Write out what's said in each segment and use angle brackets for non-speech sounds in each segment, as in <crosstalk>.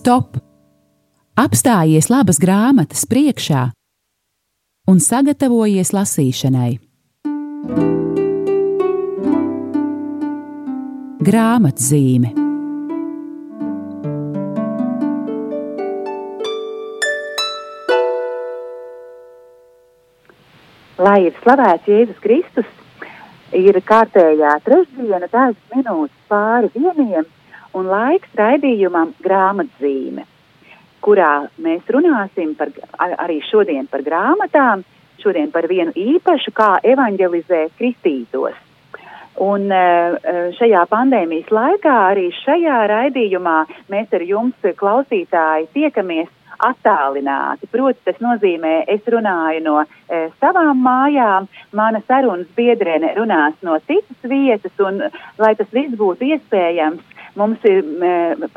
Stop! Apstājies labas grāmatas priekšā un sagatavojies lasīšanai. Grāmatzīme Lai ir slavēts Jēzus Kristus, ir kārtējā trešdiena, dažas minūtes pāri vieniem, un laiks raidījumam grāmatzīme, kurā mēs runāsim par, arī šodien par grāmatām, šodien par vienu īpašu, kā evanģelizēt kristītos. Un eh, šajā pandēmijas laikā arī šajā raidījumā mēs ar jums, klausītāji, tiekamies attālināti. Proti, tas nozīmē, es runāju no e, savām mājām, mana sarunas biedrene runās no citas vietas, un, lai tas viss būtu iespējams, mums ir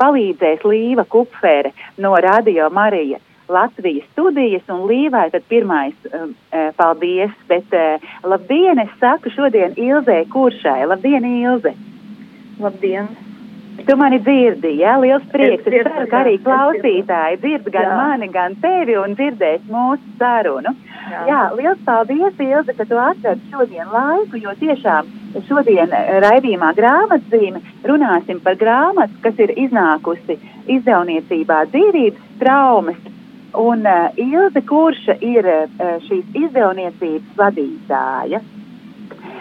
palīdzēs Līva Kupfere no Radio Marija. Latvijas studijas un Līvai tad pirmais um, paldies, bet uh, labdien, es saku šodien Ilzē Kuršai. Labdien, Ilze! Labdien! Tu mani dzirdi, jā, ja? liels prieks. Es, es ceru, ka arī klausītāji dzird gan jā. mani, gan tevi un dzirdēs mūsu sarunu. Jā, jā liels paldies, Ilze, ka tu atradi šodien laiku, jo tiešām šodien raidījumā grāmatzīme runāsim par grāmatu, kas ir iznākusi izdevniecībā dzīvības traumas. Un uh, Ilze Kurša ir uh, šīs izdevniecības vadītāja.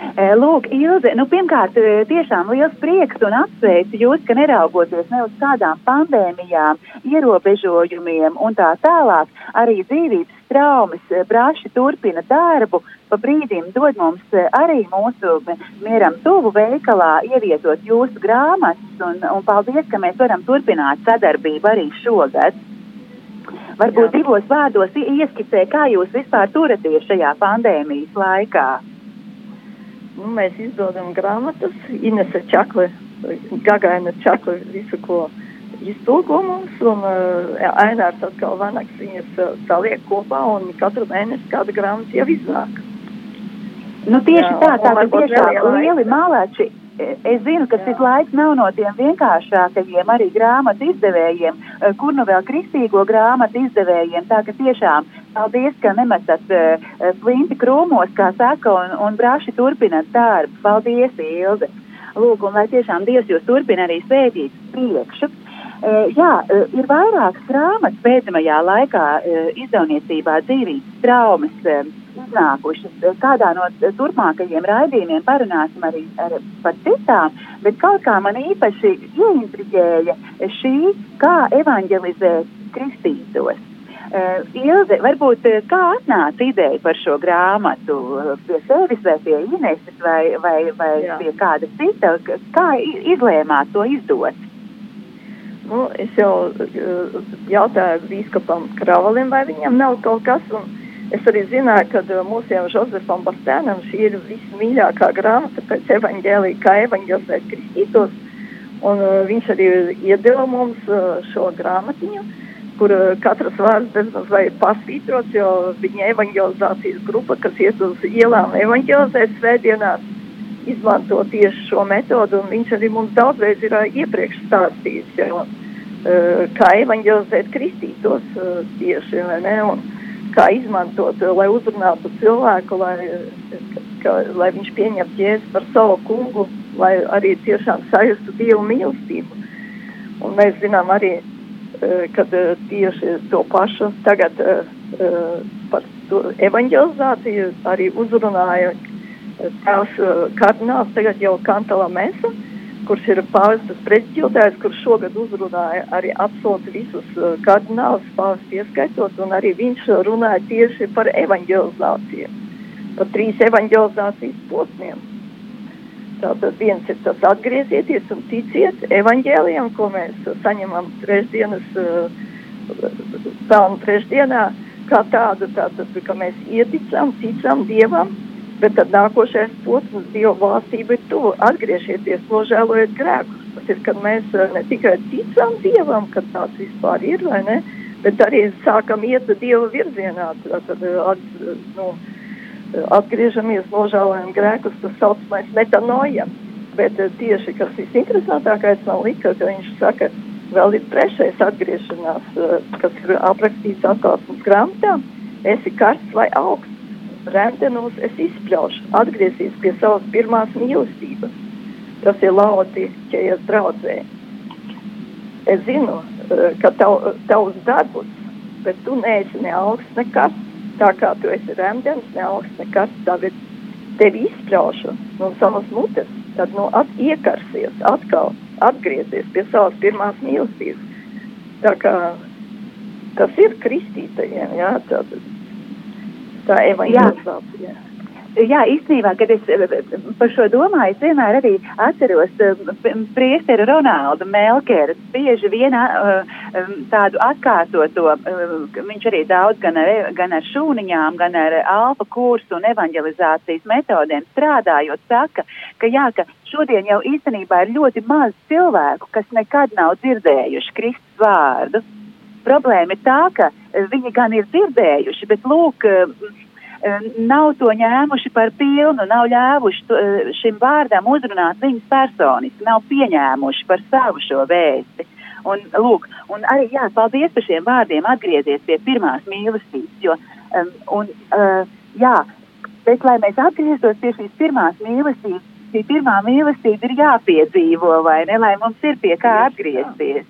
Eh, lūk, Ilze, nu, pirmkārt, eh, tiešām liels prieks un apsveicu jūs, ka neraugoties ne uz kādām pandēmijām, ierobežojumiem un tā tālāk, arī dzīvības traumas eh, braši turpina darbu, pa brīdim dod mums arī mūsu mieram tuvu veikalā ievietot jūsu grāmatas, un, un paldies, ka mēs varam turpināt sadarbību arī šogad. Varbūt Jā. divos vārdos ieskicē, kā jūs vispār turaties šajā pandēmijas laikā. Nu, mēs izdodam grāmatas, Inese Čakle, Gagaina Čakle, visu, ko iztulko mums, un uh, Ainārs atkal vanaks viņas uh, saliek kopā, un katru mēnesi kāda grāmata jau iznāk. Nu, tieši Jā, tā, tā, tā tiešām lieli malāči Es zinu, ka šis laiks nav no tiem vienkāršākajiem arī grāmatu izdevējiem, eh, kur nu vēl kristīgo grāmatu izdevējiem. Tā ka tiešām paldies, ka nemetat uh, flinti krūmos, kā saka, un, un braši turpinat darbu. Paldies, Ilze! Lūk, un lai tiešām Dievs jūs turpina arī svētīt priekšu. Uh, jā, uh, ir vairākas grāmatas pēdējā laikā uh, izdevniecībā dzīvības traumas. Uh, iznākušas. Kādā no turpmākajiem raidījumiem parunāsim arī ar, par citām, bet kaut kā man īpaši ieintriģēja šī, kā evanģelizēt kristītos. Uh, Ilze, varbūt kā atnāca ideja par šo grāmatu? Pie sevis vai pie Ineses vai, vai, vai Jā. pie kāda cita? Kā izlēmāt to izdot? Nu, es jau uh, jautāju bīskapam Kravalim, vai viņam nav kaut kas, Es arī zināju, ka uh, mūsiem Jozefam Bastēnam šī ir vismīļākā grāmata pēc evaņģēlīja, kā evaņģelizēt kristītos. Un uh, viņš arī iedeva mums uh, šo grāmatiņu, kur uh, katrs vārds bezmaz vai pasvītrots, jo viņa evaņģelizācijas grupa, kas iet uz ielām evaņģelizēt svētdienās, izmanto tieši šo metodu, un viņš arī mums daudzreiz ir uh, iepriekš stāstījis, jo, uh, kā evaņģelizēt kristītos uh, tieši, vai ne? Un, kā izmantot, lai uzrunātu cilvēku, lai, ka, lai viņš pieņemtu jēzu par savu kungu, lai arī tiešām sajustu dievu mīlestību. Un mēs zinām arī, e, ka e, tieši to pašu tagad e, par to evanģelizāciju arī uzrunāja tās kardināls, tagad jau Kantala Mesa kurš ir pāvestas prezidentājs, kurš šogad uzrunāja arī absolūti visus kardinālus, pāvestu ieskaitot, un arī viņš runāja tieši par evanģelizāciju, par trīs evanģelizācijas posmiem. Tātad viens ir tas atgriezieties un ticiet evaņģēlijam, ko mēs saņemam trešdienas, uh, pelnu trešdienā, kā tādu, tātad, ka mēs ieticam, ticam Dievam, Bet tad nākošais posms Dieva valstība ir tuvu. Atgriezieties, nožēlojiet grēkus. Tas ir, kad mēs eh, ne tikai ticam Dievam, ka tāds vispār ir, vai ne, bet arī sākam iet Dieva virzienā. Tad eh, at, nu, atgriežamies, nožēlojam grēkus, tas saucamais metanoja. Bet eh, tieši, kas visinteresantākais man lika, ka viņš saka, vēl ir trešais atgriešanās, uh, kas ir aprakstīts atklāsmes grāmatā. Esi karsts vai augsts, remdenos es izspļaušu, atgriezīsies pie savas pirmās mīlestības. Tas ir Laodīķējas draudzē. Es zinu, uh, ka tav, tavs darbus, bet tu neesi ne augsts, ne karsts. Tā kā tu esi remdens, ne augsts, ne karsts, tā ir tevi izspļaušu no savas mutes, tad nu, at, iekarsies atkal, atgriezies pie savas pirmās mīlestības. Tā kā tas ir kristītajiem, jā, tā, tā evaņģelizācija. Jā, īstenībā, kad es par šo domāju, es vienmēr arī atceros priesteru Ronaldu Melkeru. Bieži vien tādu atkārtoto, viņš arī daudz gan ar, gan ar šūniņām, gan ar alfa kursu un evanģelizācijas metodēm strādājot, saka, ka jā, ka šodien jau īstenībā ir ļoti maz cilvēku, kas nekad nav dzirdējuši Kristus vārdu. Problēma ir tā, ka viņi gan ir dzirdējuši, bet lūk, nav to ņēmuši par pilnu, nav ļāvuši to, šim vārdam uzrunāt viņus personiski, nav pieņēmuši par savu šo vēsti. Un, lūk, un arī jā, paldies par šiem vārdiem, atgriezies pie pirmās mīlestības. Jo, um, un, uh, jā, bet, lai mēs atgrieztos pie šīs pirmās mīlestības, šī pirmā mīlestība ir jāpiedzīvo, vai ne, lai mums ir pie kā atgriezties.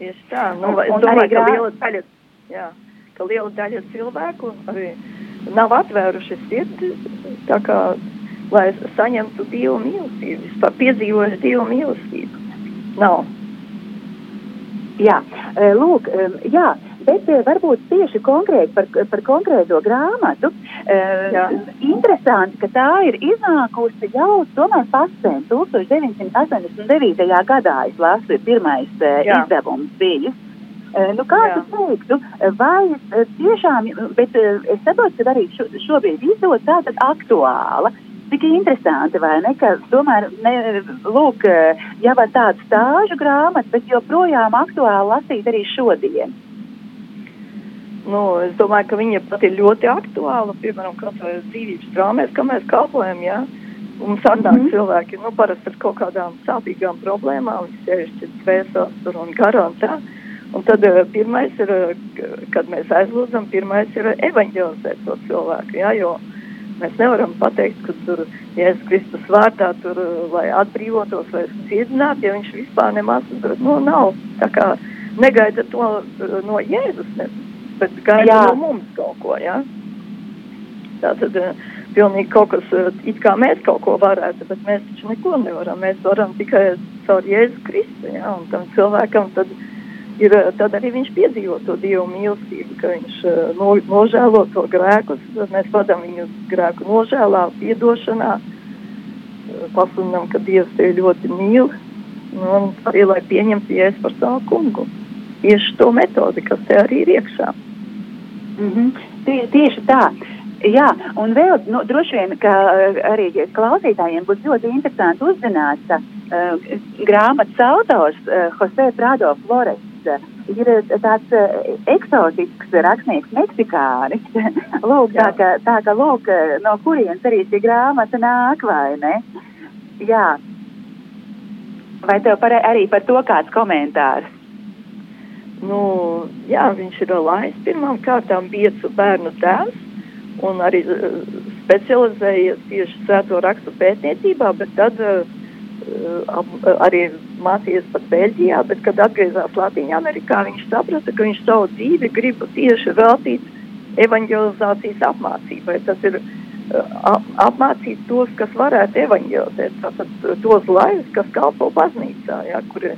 Tieši tā, nu, un, es domāju, ka liela daļa, jā, ka liela daļa cilvēku arī nav atvēruši sirdi, tā kā, lai saņemtu Dievu mīlestību, vispār piedzīvojuši Dievu mīlestību. Nav. Jā, e, lūk, e, jā, bet e, varbūt tieši konkrēti par, par konkrēto grāmatu. Jā. Interesanti, ka tā ir iznākusi jau tomēr pasēm 1989. gadā, es lasu, ir pirmais jā. izdevums bijis. Nu, kā tu teiktu, vai tiešām, bet es saprotu, ka arī šo, šobrīd izdod tātad aktuāla. Tik interesanti, vai ne, ka tomēr, ne, lūk, jau ar tādu stāžu grāmatu, bet joprojām aktuāli lasīt arī šodien. Nu, es domāju, ka viņa pat ir ļoti aktuāla, piemēram, vai dzīvības drāmēs, kā mēs kalpojam, jā. Mums atnāk mm -hmm. cilvēki, nu, parasti ar kaut kādām sāpīgām problēmām, viņi sēž dvēseles tur un un tā. Un tad uh, pirmais ir, uh, kad mēs aizlūdzam, pirmais ir evaņģelizēt to cilvēku, jā, jo mēs nevaram pateikt, ka tur Jēzus Kristus vārdā tur, lai atbrīvotos vai ciedinātu, ja viņš vispār nemaz, nu, nav, tā kā negaida to no Jēzus, ne, bet gaida jā. no mums kaut ko, jā. Tātad uh, pilnīgi kaut kas, it kā mēs kaut ko varētu, bet mēs taču neko nevaram, mēs varam tikai caur Jēzus Kristu, jā, un tam cilvēkam tad ir, eh, tad arī viņš piedzīvo to dievu mīlestību, ka viņš uh, no, nožēlo to grēkus. Mēs vadām viņu grēku nožēlā, piedošanā, uh, pasludinām, ka dievs tevi ļoti mīl nu, un arī lai pieņemtu jēs par savu kungu. Tieši to metodi, kas te arī ir iekšā. Mm -hmm. Tie, tieši tā. Jā, un vēl nu, droši vien, ka arī klausītājiem būs ļoti interesanti uzzināt, ka uh, grāmatas autors uh, Jose Prado Flores ir tāds eksotisks rakstnieks, meksikānis. <laughs> lūk, tā, ka, tā ka, lūk, no kurienes arī šī grāmata nāk, vai ne? Jā. Vai tev par, arī par to kāds komentārs? Nu, jā, viņš ir laists pirmām kārtām biecu bērnu tēvs un arī specializējies tieši svēto rakstu pētniecībā, bet tad uh, arī mācījies pat Beļģijā, bet, kad atgriezās Latvijā, Amerikā, viņš saprata, ka viņš savu dzīvi grib tieši veltīt evanģelizācijas apmācībai. Tas ir ap, apmācīt tos, kas varētu evanģelizēt, tātad tos laivus, kas kalpo baznīcā, ja, kuri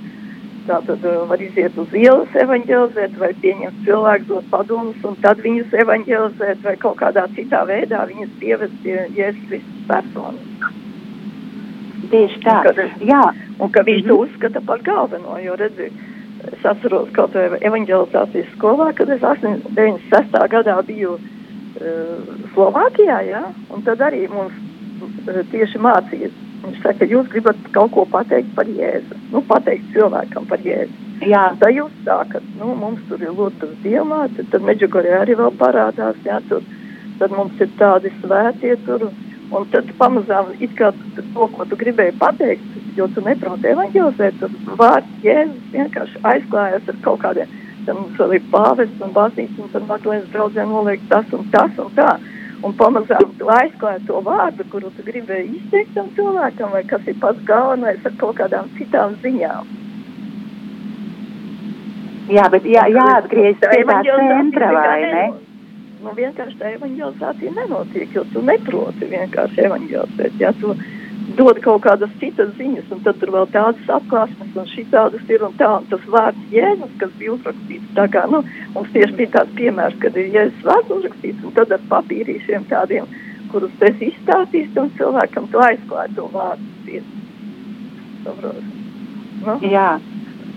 tātad var iziet uz ielas evanģelizēt vai pieņemt cilvēku dot padomus un tad viņus evanģelizēt vai kaut kādā citā veidā viņus pievest pie Jēzus Kristus personas. Tieši tā. Un, kad, Jā. un ka viņš mm -hmm. to uzskata par galveno, jo redzi, es atceros kaut vai evanģelizācijas skolā, kad es 96. gadā biju uh, Slovākijā, ja? un tad arī mums uh, tieši mācīja. Viņš saka, jūs gribat kaut ko pateikt par Jēzu, nu, pateikt cilvēkam par Jēzu. Jā. Un tad jūs sākat, nu, mums tur ir Lūtas dievmāte, tad Meģugorē arī vēl parādās, jā, tur, tad mums ir tādi svētie tur, Un tad pamazām it kā to, ko tu gribēji pateikt, jo tu neproti evaņģelizēt, tad vārds Jēzus vienkārši aizklājas ar kaut kādiem, tad mums vēl ir pāvests un baznīca, un tad Maklēnas draudzē noliek tas un tas un tā. Un pamazām tu aizklāji to vārdu, kuru tu gribēji izteikt tam cilvēkam, vai kas ir pats galvenais ar kaut kādām citām ziņām. Jā, bet jā, jāatgriežas pie tā centra, vai ne? Nu, vienkārši tā evanģelizācija nenotiek, jo tu neproti vienkārši evanģelizēt. Ja tu dod kaut kādas citas ziņas, un tad tur vēl tādas apklāsmes, un šī tādas ir un tā, un tas vārds Jēzus, kas bija uzrakstīts. Tā kā, nu, mums tieši bija tāds piemērs, kad ir Jēzus vārds uzrakstīts, un tad ar papīrīšiem tādiem, kurus es izstāstīšu tam cilvēkam, tu aizklāji to vārdu. Nu? Jā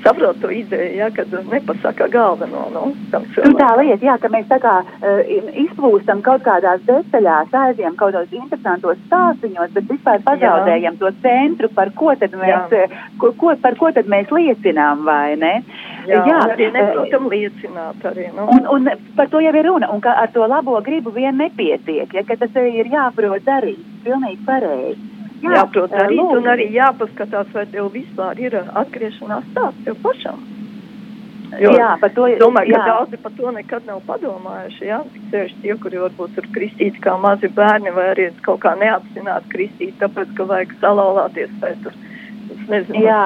saprotu to ideju, ja, kad nepasaka galveno. Nu, nu, tā lieta, jā, ka mēs tā kā uh, izplūstam kaut kādās detaļās, aizjām kaut kādos interesantos stāstiņos, bet vispār pazaudējam jā. to centru, par ko tad mēs, jā. ko, ko, par ko tad mēs liecinām, vai ne? Jā, jā arī neprotam uh, liecināt arī. Nu. Un, un par to jau ir runa, un ka ar to labo gribu vien nepietiek, ja, ka tas ir jāprot darīt, pilnīgi pareizi. Jā, jāprot darīt, lūdzu. un arī jāpaskatās, vai tev vispār ir atgriešanās tāds tev pašam. Jo, jā, par to, domāju, ka jā. daudzi par to nekad nav padomājuši. Jā, sevišķi tie, kuri varbūt ir kristīti kā mazi bērni, vai arī kaut kā neapzināti kristīti, tāpēc, ka vajag salauzties pēc tam. Es nezinu. Jā.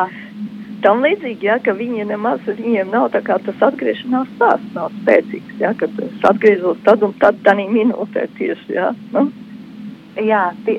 Tam līdzīgi, ja, ka viņi nemaz, viņiem nav tā kā tas atgriešanās stāsts nav spēcīgs, ja, kad es atgriezos tad un tad, tā minūtē tieši, ja, nu. Jā, pie,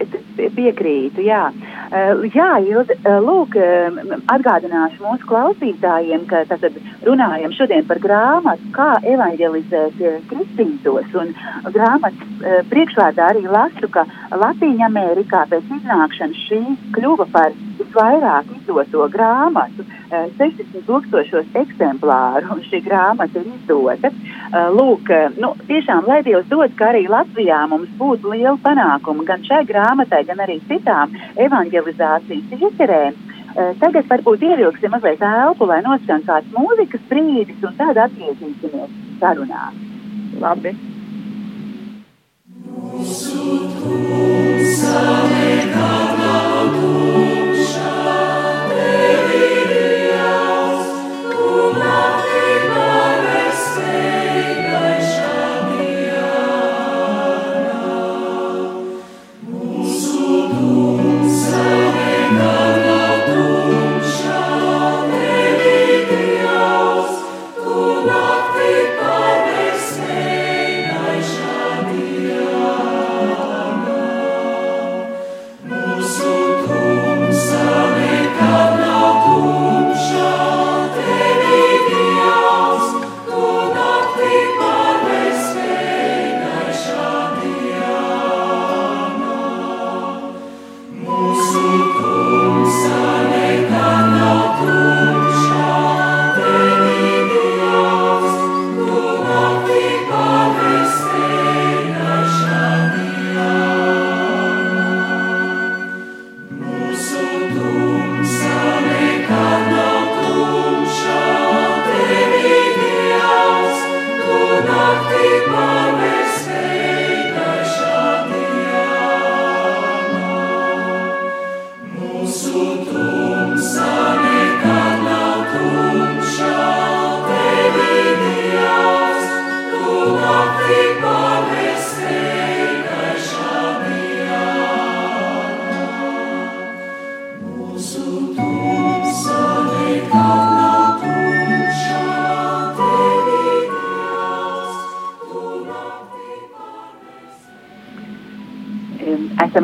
piekrītu. Jā, uh, jā Ilde, uh, lūk, uh, atgādināšu mūsu klausītājiem, ka tātad runājam šodien par grāmatu, kā evanģelizēt kristītos. Un grāmatas priekšvārdā arī lasu, ka Latīņa Amerikā pēc iznākšanas šī kļuva par visvairāk izdoto grāmatu, 60 eh, eksemplāru, un šī grāmata ir izdota. Eh, lūk, eh, nu, tiešām, lai Dievs dod, ka arī Latvijā mums būtu liela panākuma gan šai grāmatai, gan arī citām evanģelizācijas iecerēm. Tagad varbūt ievilksim mazliet elpu, lai noskan kāds mūzikas brīdis, un tad atgriezīsimies sarunā. Labi. Mūsu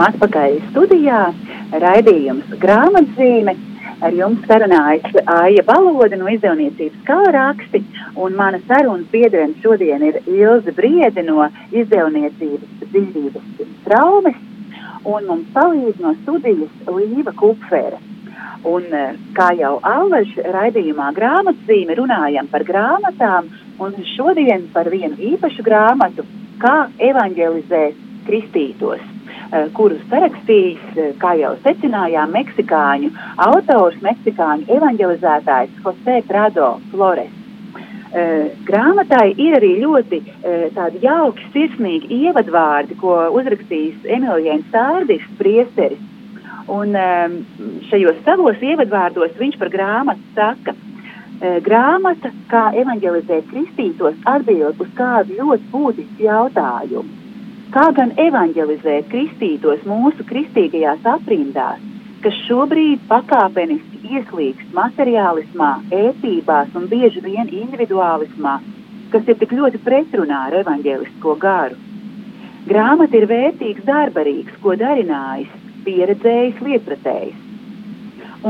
esam atpakaļ studijā. Raidījums grāmatzīme. Ar jums sarunājas Aija Baloda no izdevniecības kā raksti, un mana sarunas biedrene šodien ir Ilze Briede no izdevniecības dzīvības traumas, un mums palīdz no studijas Līva Kupfere. Un, eh, kā jau Allaž raidījumā grāmatzīme runājam par grāmatām, un šodien par vienu īpašu grāmatu, kā evanģelizēt kristītos. Eh, kurus parakstījis, eh, kā jau secinājām, meksikāņu autors, meksikāņu evanģelizētājs Jose Prado Flores. Uh, grāmatai ir arī ļoti tādi jauki, sirsnīgi ievadvārdi, ko uzrakstījis Emīlijs Sārdis, priesteris. Un um, šajos savos ievadvārdos viņš par grāmatu saka, grāmata, kā evanģelizēt kristītos, atbild uz kādu ļoti būtisku jautājumu. Kā gan evanģelizēt kristītos mūsu kristīgajās aprindās, kas šobrīd pakāpeniski ieslīgst materiālismā, ētībās un bieži vien individuālismā, kas ir tik ļoti pretrunā ar evaņģēlisko garu. Grāmata ir vērtīgs darbarīgs, ko darinājis, pieredzējis, lietpratējis.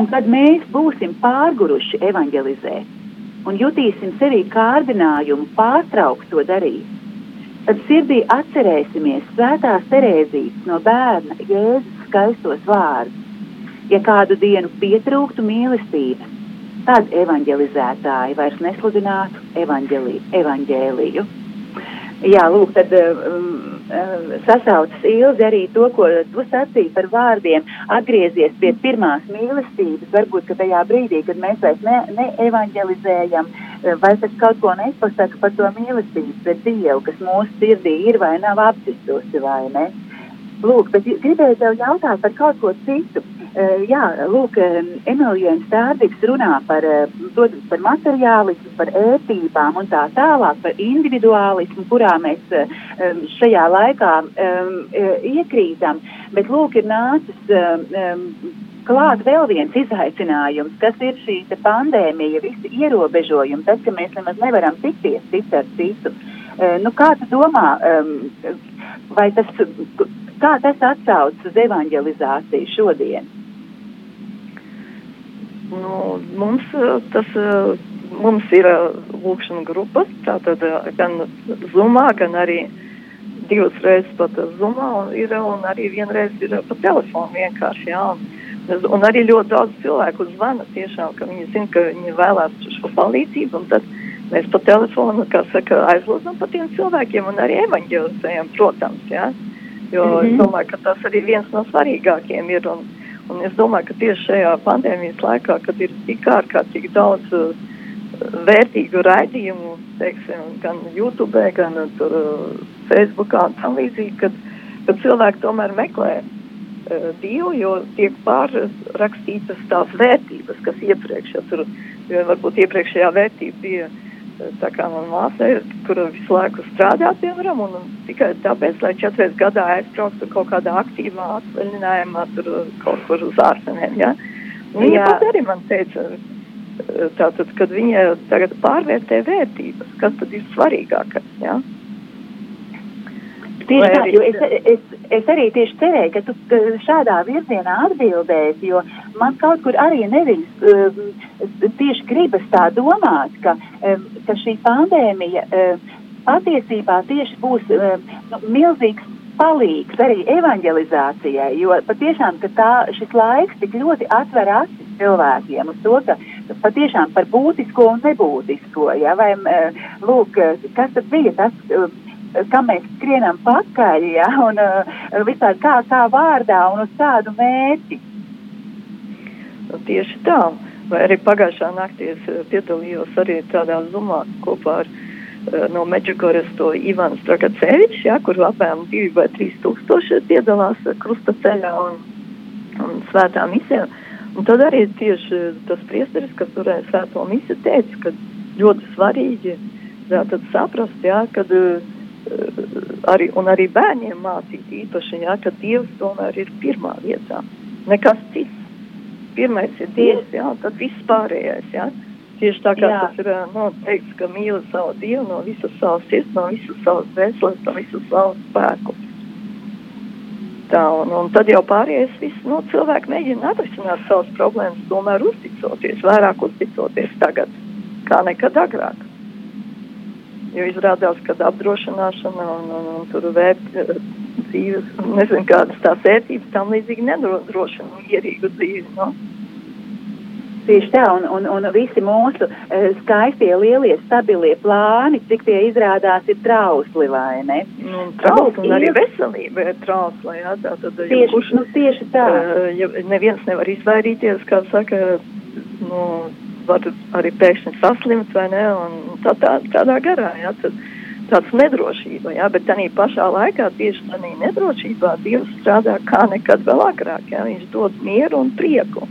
Un kad mēs būsim pārguruši evanģelizēt un jutīsim sevī kārdinājumu pārtraukt to darīt, tad sirdī atcerēsimies svētās Terēzijas no bērna Jēzus skaistos vārdus. Ja kādu dienu pietrūktu mīlestības, tad evanģelizētāji vairs nesludinātu evaņģēliju. Jā, lūk, tad um, um, sasaucas ilgi arī to, ko tu sacīji par vārdiem, atgriezies pie pirmās mīlestības, varbūt, tajā brīdī, kad mēs vairs ne, neevanģelizējam, uh, vai tas kaut ko nepasaka par to mīlestību pret Dievu, kas mūsu sirdī ir vai nav apsistusi vai ne. Lūk, bet gribēju tev jautāt par kaut ko citu. Uh, jā, lūk, Emīlijams Stārdiks runā par, protams, par materiālismu, par ētībām un tā tālāk, par individuālismu, kurā mēs um, šajā laikā um, iekrītam. Bet, lūk, ir nācis um, klāt vēl viens izaicinājums, kas ir šī pandēmija, visi ierobežojumi, tas, ka mēs nemaz nevaram tikties cits ar citu. Uh, nu, kā tu domā, vai tas, kā tas atsaucas uz evanģelizāciju šodien? Nu, mums, eh, tas, eh, mums ir lūkšana grupas, tātad gan Zoomā, gan arī divas reizes pat Zoomā, un, ir, un arī vienreiz ir pa telefonu vienkārši, jā. Un, un arī ļoti daudz cilvēku zvana tiešām, ka viņi zina, ka viņi vēlās šo palīdzību, tad mēs pa telefonu, saka, aizlūdzam pa tiem cilvēkiem un arī evaņģelizējam, protams, jā. Jo mm -hmm. es domāju, ka tas arī viens no svarīgākiem ir. Un, Un es domāju, ka tieši šajā pandēmijas laikā, kad ir tik ārkārtīgi daudz uh, vērtīgu raidījumu, teiksim, gan YouTube, gan uh, tur, uh, Facebookā un tam līdzīgi, kad, kad cilvēki tomēr meklē Dievu, jo tiek pārrakstītas tās vērtības, kas iepriekš, ja tur, jo varbūt iepriekšējā vērtība bija uh, tā kā man māsa ir, kur visu laiku strādā, piemēram, un, tikai tāpēc, lai četras gadā aizbrauktu kaut kādā aktīvā atvaļinājumā, tur kaut kur uz ārzemēm, ja. Viņa pat arī man teica, tātad, kad viņa tagad pārvērtē vērtības, kas tad ir svarīgākais, ja. Tieši tā, jo es, es, es arī tieši cerēju, ka tu šādā virzienā atbildēsi, jo man kaut kur arī nevis um, tieši gribas tā domāt, ka, um, ka šī pandēmija um, patiesībā tieši būs nu, milzīgs palīgs arī evanģelizācijai, jo patiešām, ka tā, šis laiks tik ļoti atver acis cilvēkiem uz to, ka patiešām par būtisko un nebūtisko, ja, vai, lūk, kas tad bija tas, kam mēs skrienam pakaļ, ja, un uh, vispār kā, kā vārdā un uz kādu mērķi. Nu, tieši tā. Vai arī pagājušā naktī es uh, piedalījos arī tādā zumā kopā ar uh, no Meģikoras to Ivans Dragacevičs, ja, kur apmēram 2 vai 3 tūkstoši piedalās krusta ceļā un, un svētā misijā. Un tad arī tieši tas priesteris, kas turēja svēto misiju, teica, ka ļoti svarīgi jā, saprast, jā, kad uh, arī, un arī bērniem mācīt īpaši, jā, ka Dievs tomēr ir pirmā vietā. Nekas cits. Pirmais ir Dievs, jā, tad viss pārējais, jā. Tieši tā kā jā. tas ir noteikts, ka mīli savu Dievu no visas savas sirds, no visas savas dvēseles, no visas savas spēku. Tā, un, un tad jau pārējais viss, nu, cilvēki mēģina atrisināt savas problēmas, tomēr uzticoties, vairāk uzticoties tagad, kā nekad agrāk. Jo izrādās, ka apdrošināšana un, un, un tur vērt dzīves, nezinu, kādas tās vērtības tam līdzīgi nedrošina mierīgu dzīvi. No? Tieši tā, un, un, un visi mūsu uh, skaistie, lielie, stabilie plāni, cik tie izrādās, ir trausli, vai ne? Nu, trausli, un arī veselība ir trausla, jā, tā tad, tieši, ja kurš, nu, tieši tā. Uh, ja neviens nevar izvairīties, kā saka, nu, var arī pēkšņi saslimt vai ne, un tā, tā, tādā garā, jā, tad tāds nedrošība, jā, bet tādā pašā laikā tieši tādā nedrošībā Dievs strādā kā nekad vēl agrāk, jā, viņš dod mieru un prieku.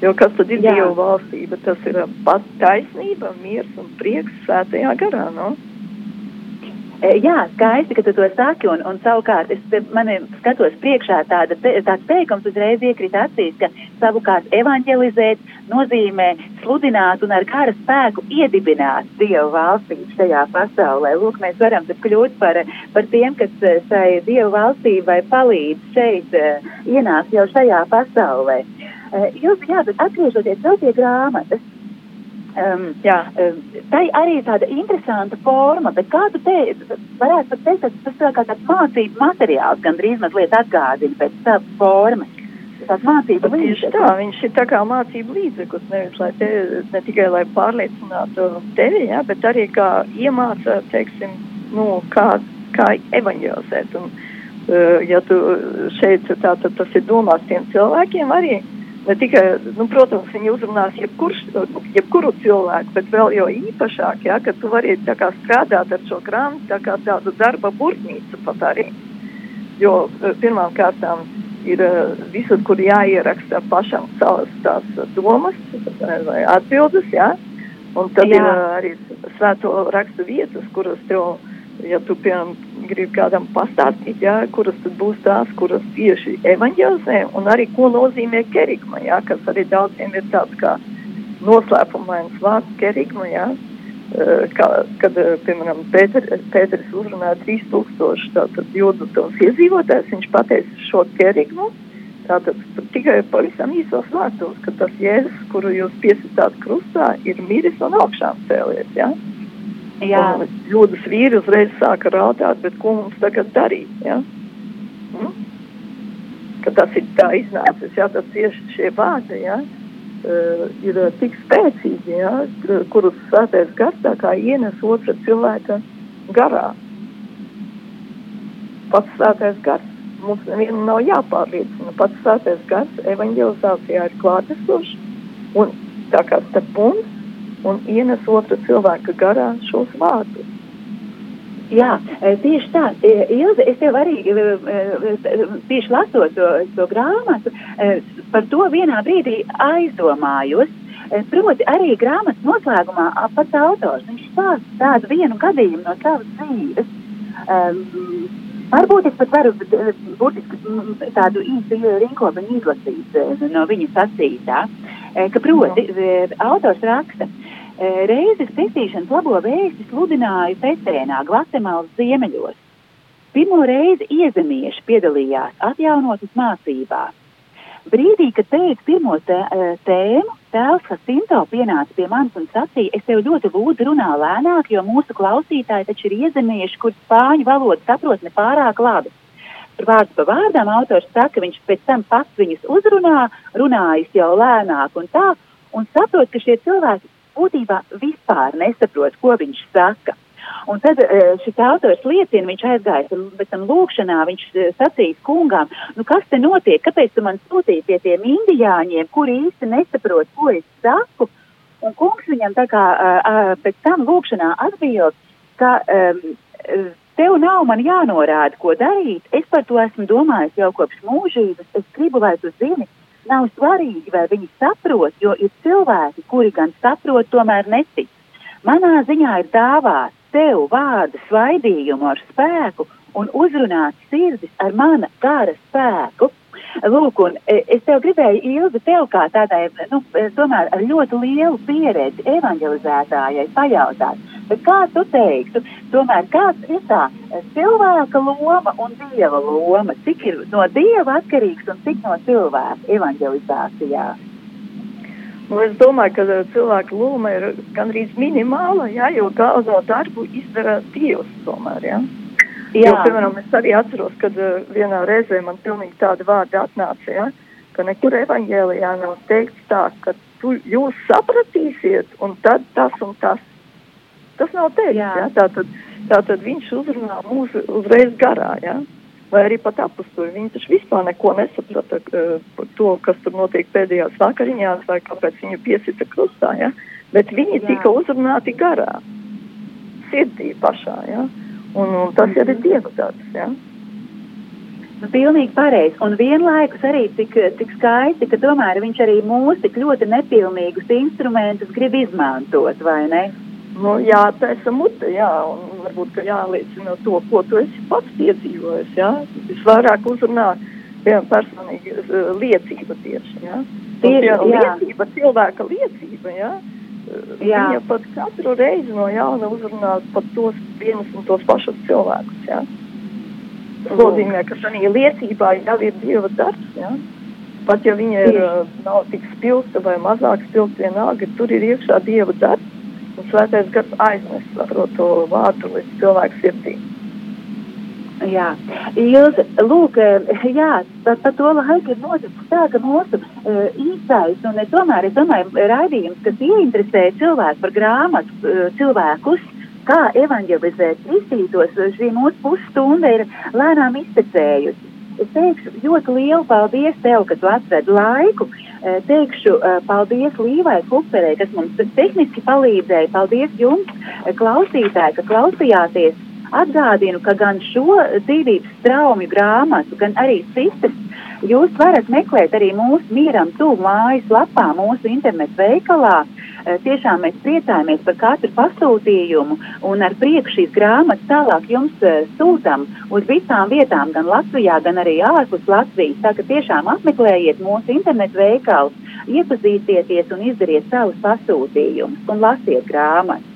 Jo kas tad ir jā. Dieva valstība? Tas ir pat taisnība, miers un prieks svētajā garā, no? E, jā, skaisti, ka tu to saki, un, un savukārt es mani skatos priekšā tāda, te, tāds teikums uzreiz iekrīt acīs, ka savukārt evanģelizēt nozīmē sludināt un ar kara spēku iedibināt Dievu valstību šajā pasaulē. Lūk, mēs varam tad kļūt par, par tiem, kas e, šai Dievu valstībai palīdz šeit uh, ienākt jau šajā pasaulē. Jūs, jā, bet atgriežoties vēl pie grāmatas, Um, jā, um, tā arī ir tāda interesanta forma, bet kā tu te varētu pat teikt, tas ir kā tāds mācību materiāls, gan drīz mazliet atgādina pēc savas formas. Tāds mācību līdzeklis. Tā, viņš ir tā kā mācību līdzeklis, nevis lai te, ne tikai lai pārliecinātu tevi, jā, bet arī kā iemāca, teiksim, nu, kā, kā evaņģēlzēt. Un, uh, ja tu šeit, tā, tad tas ir domās tiem cilvēkiem arī ne tikai, nu, protams, viņi uzrunās jebkurš, jebkuru cilvēku, bet vēl jau īpašāk, ja, ka tu vari kā strādāt ar šo grāmatu, tā kā tādu darba burtnīcu pat arī. Jo eh, pirmām kārtām ir uh, visur, kur jāieraksta pašam savas tās domas vai atbildes, ja, un tad Jā. ir uh, arī svēto rakstu vietas, kuras tev ja tu, piemēram, gribi kādam pastāstīt, jā, kuras tad būs tās, kuras tieši evaņģelzē, un arī ko nozīmē kerigma, jā, kas arī daudziem ir tāds kā noslēpumains vārds kerigma, jā, kā, kad, piemēram, Pēter, Pēteris uzrunāja 3000 tātad jūdu tos iedzīvotājs, viņš pateica šo kerigmu, tātad tikai pavisam īsos vārdos, ka tas Jēzus, kuru jūs piesitāt krustā, ir miris un augšām cēlies, jā. Ja? Jā. Jūdas vīri uzreiz sāka raudāt, bet ko mums tagad darīt? Ja? Mm? Ka tas ir tā iznācis, ja tas tieši šie vārdi, ja? Uh, ir tik spēcīgi, ja? kurus svētais gars tā kā ienes otra cilvēka garā. Pats svētais gars. Mums nevienam nav jāpārliecina. Pats svētais gars evanģelizācijā ir klātesošs un tā kā starp mums un ienes otru cilvēku garā šos vārdus. Jā, e, tieši tā. E, Ilze, es tev arī e, tieši lasot to, to grāmatu, par to vienā brīdī aizdomājos. Proti, arī grāmatas noslēgumā pats autors stāsta tādu vienu gadījumu no savas dzīves. Um, varbūt es pat varu burtiski tādu īstu rinkopiņu izlasīt no viņa sacītā, ka proti, autors raksta, Reizes pestīšanas labo vēsti sludināja Pecēnā, Gvatemalas ziemeļos. Pirmo reizi iezemieši piedalījās atjaunotas mācībās. Brīdī, kad teicu pirmo tē, tēmu, tēvs Hasinto pienāca pie manis un sacīja, es tev ļoti lūdzu runā lēnāk, jo mūsu klausītāji taču ir iezemieši, kur spāņu valodu saprot ne pārāk labi. Tur vārds pa vārdām autors saka, viņš pēc tam pats viņus uzrunā, runājis jau lēnāk un tā, un saprot, ka šie cilvēki būtībā vispār nesaprot, ko viņš saka. Un tad e, šis autors liecina, viņš aizgāja pēc tam lūkšanā, viņš e, sacīs kungām, nu kas te notiek, kāpēc tu man sūtīji pie tiem indiāņiem, kuri īsti nesaprot, ko es saku. Un kungs viņam tā kā pēc tam lūkšanā atbild, ka um, tev nav man jānorāda, ko darīt, es par to esmu domājis jau kopš mūžības, es gribu, lai tu zini, nav svarīgi, vai viņi saprot, jo ir cilvēki, kuri gan saprot, tomēr netic. Manā ziņā ir dāvāts tev vārdu svaidījumu ar spēku un uzrunāt sirdis ar mana gara spēku. Lūk, un e, es tev gribēju, Ilzi, tev kā tādai, nu, tomēr ar ļoti lielu pieredzi evanģelizētājai pajautāt, bet kā tu teiktu, tomēr kāds ir tā cilvēka loma un dieva loma, cik ir no dieva atkarīgs un cik no cilvēka evanģelizācijā? Nu, es domāju, ka e, cilvēka loma ir gandrīz minimāla, jā, jo galveno darbu izdara Dievs tomēr, jā. Jā. Jo, piemēram, es arī atceros, kad uh, vienā reizē man pilnīgi tāda vārda atnāca, ja, ka nekur evaņģēlijā nav teikts tā, ka tu, jūs sapratīsiet, un tad tas un tas. Tas nav teikts, jā. Ja, tātad, tātad viņš uzrunā mūsu uzreiz garā, ja. vai arī pat apstuļi. Viņi taču vispār neko nesaprata uh, par to, kas tur notiek pēdējās vakariņās, vai kāpēc viņu piesita krustā. Ja? Bet viņi Jā. tika uzrunāti garā, sirdī pašā. Ja? Un, un tas jau ir Dieva darbs. Ja? Nu, pilnīgi pareizi. Un vienlaikus arī tik, tik skaisti, ka tomēr viņš arī mūsu tik ļoti nepilnīgus instrumentus grib izmantot, vai ne? Nu, jā, tā ir mute, jā, un varbūt jāliecina to, ko tu esi pats piedzīvojis. Jā. Visvairāk uzrunā piemēram, personīgi uh, liecība tieši. Jā. Tieši, jā, liecība, cilvēka liecība, jā. Jā. Viņa pat katru reizi no jauna uzrunā pat tos vienus un tos pašus cilvēkus, jā. Tas nozīmē, ka šajā liecībā jau ir Dieva darbs, jā. Pat ja viņa ir, nav tik spilgta vai mazāk spilgta vienalga, tur ir iekšā Dieva darbs un svētais gars aiznes to vārdu līdz cilvēku sirdī. Jā, Ilze, lūk, eh, jā, par, par to laiku ir noticis tā, ka mūsu uh, īstais, un es tomēr, es domāju, raidījums, kas ieinteresē cilvēku par grāmatu, uh, cilvēkus, kā evanģelizēt kristītos, šī mūsu pusstunda ir lēnām iztecējusi. Es teikšu ļoti lielu paldies tev, ka tu atradi laiku. Teikšu paldies Līvai Kuperei, kas mums tehniski palīdzēja. Paldies jums, klausītāji, ka klausījāties Atgādinu, ka gan šo dzīvības traumu grāmatu, gan arī citas jūs varat meklēt arī mūsu mieram tuvu mājas lapā, mūsu internetu veikalā. Eh, tiešām mēs priecājamies par katru pasūtījumu un ar prieku šīs grāmatas tālāk jums uh, sūtam uz visām vietām, gan Latvijā, gan arī ārpus Latvijas. Tā ka tiešām apmeklējiet mūsu internetu veikalu, iepazīstieties un izdariet savus pasūtījumus un lasiet grāmatas.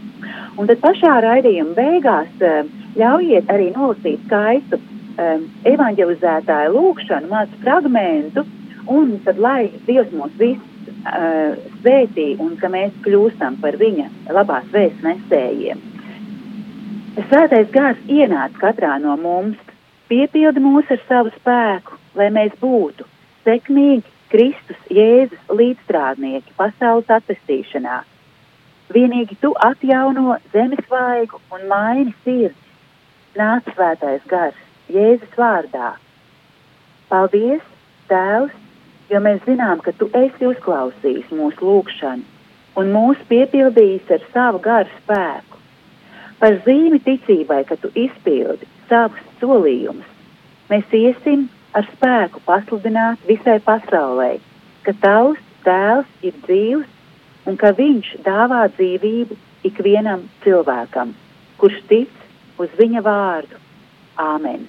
Un tad pašā raidījuma beigās uh, ļaujiet arī nolasīt skaistu um, evanģelizētāju lūgšanu, mazu fragmentu, un tad lai Dievs mūs visus uh, svētī un ka mēs kļūstam par viņa labās vēsts nesējiem. Svētais gars ienāca katrā no mums, piepilda mūs ar savu spēku, lai mēs būtu sekmīgi Kristus Jēzus līdzstrādnieki pasaules attīstīšanā. Vienīgi tu atjauno zemes vaigu un maini sirdi nāc svētais gars Jēzus vārdā. Paldies, Tēvs, jo mēs zinām, ka Tu esi uzklausījis mūsu lūgšanu un mūs piepildījis ar savu garu spēku. Par zīmi ticībai, ka Tu izpildi savus solījumus, mēs iesim ar spēku pasludināt visai pasaulē, ka Tavs Tēvs ir dzīvs un ka Viņš dāvā dzīvību ikvienam cilvēkam, kurš tic uz viņa vārdu. Āmen!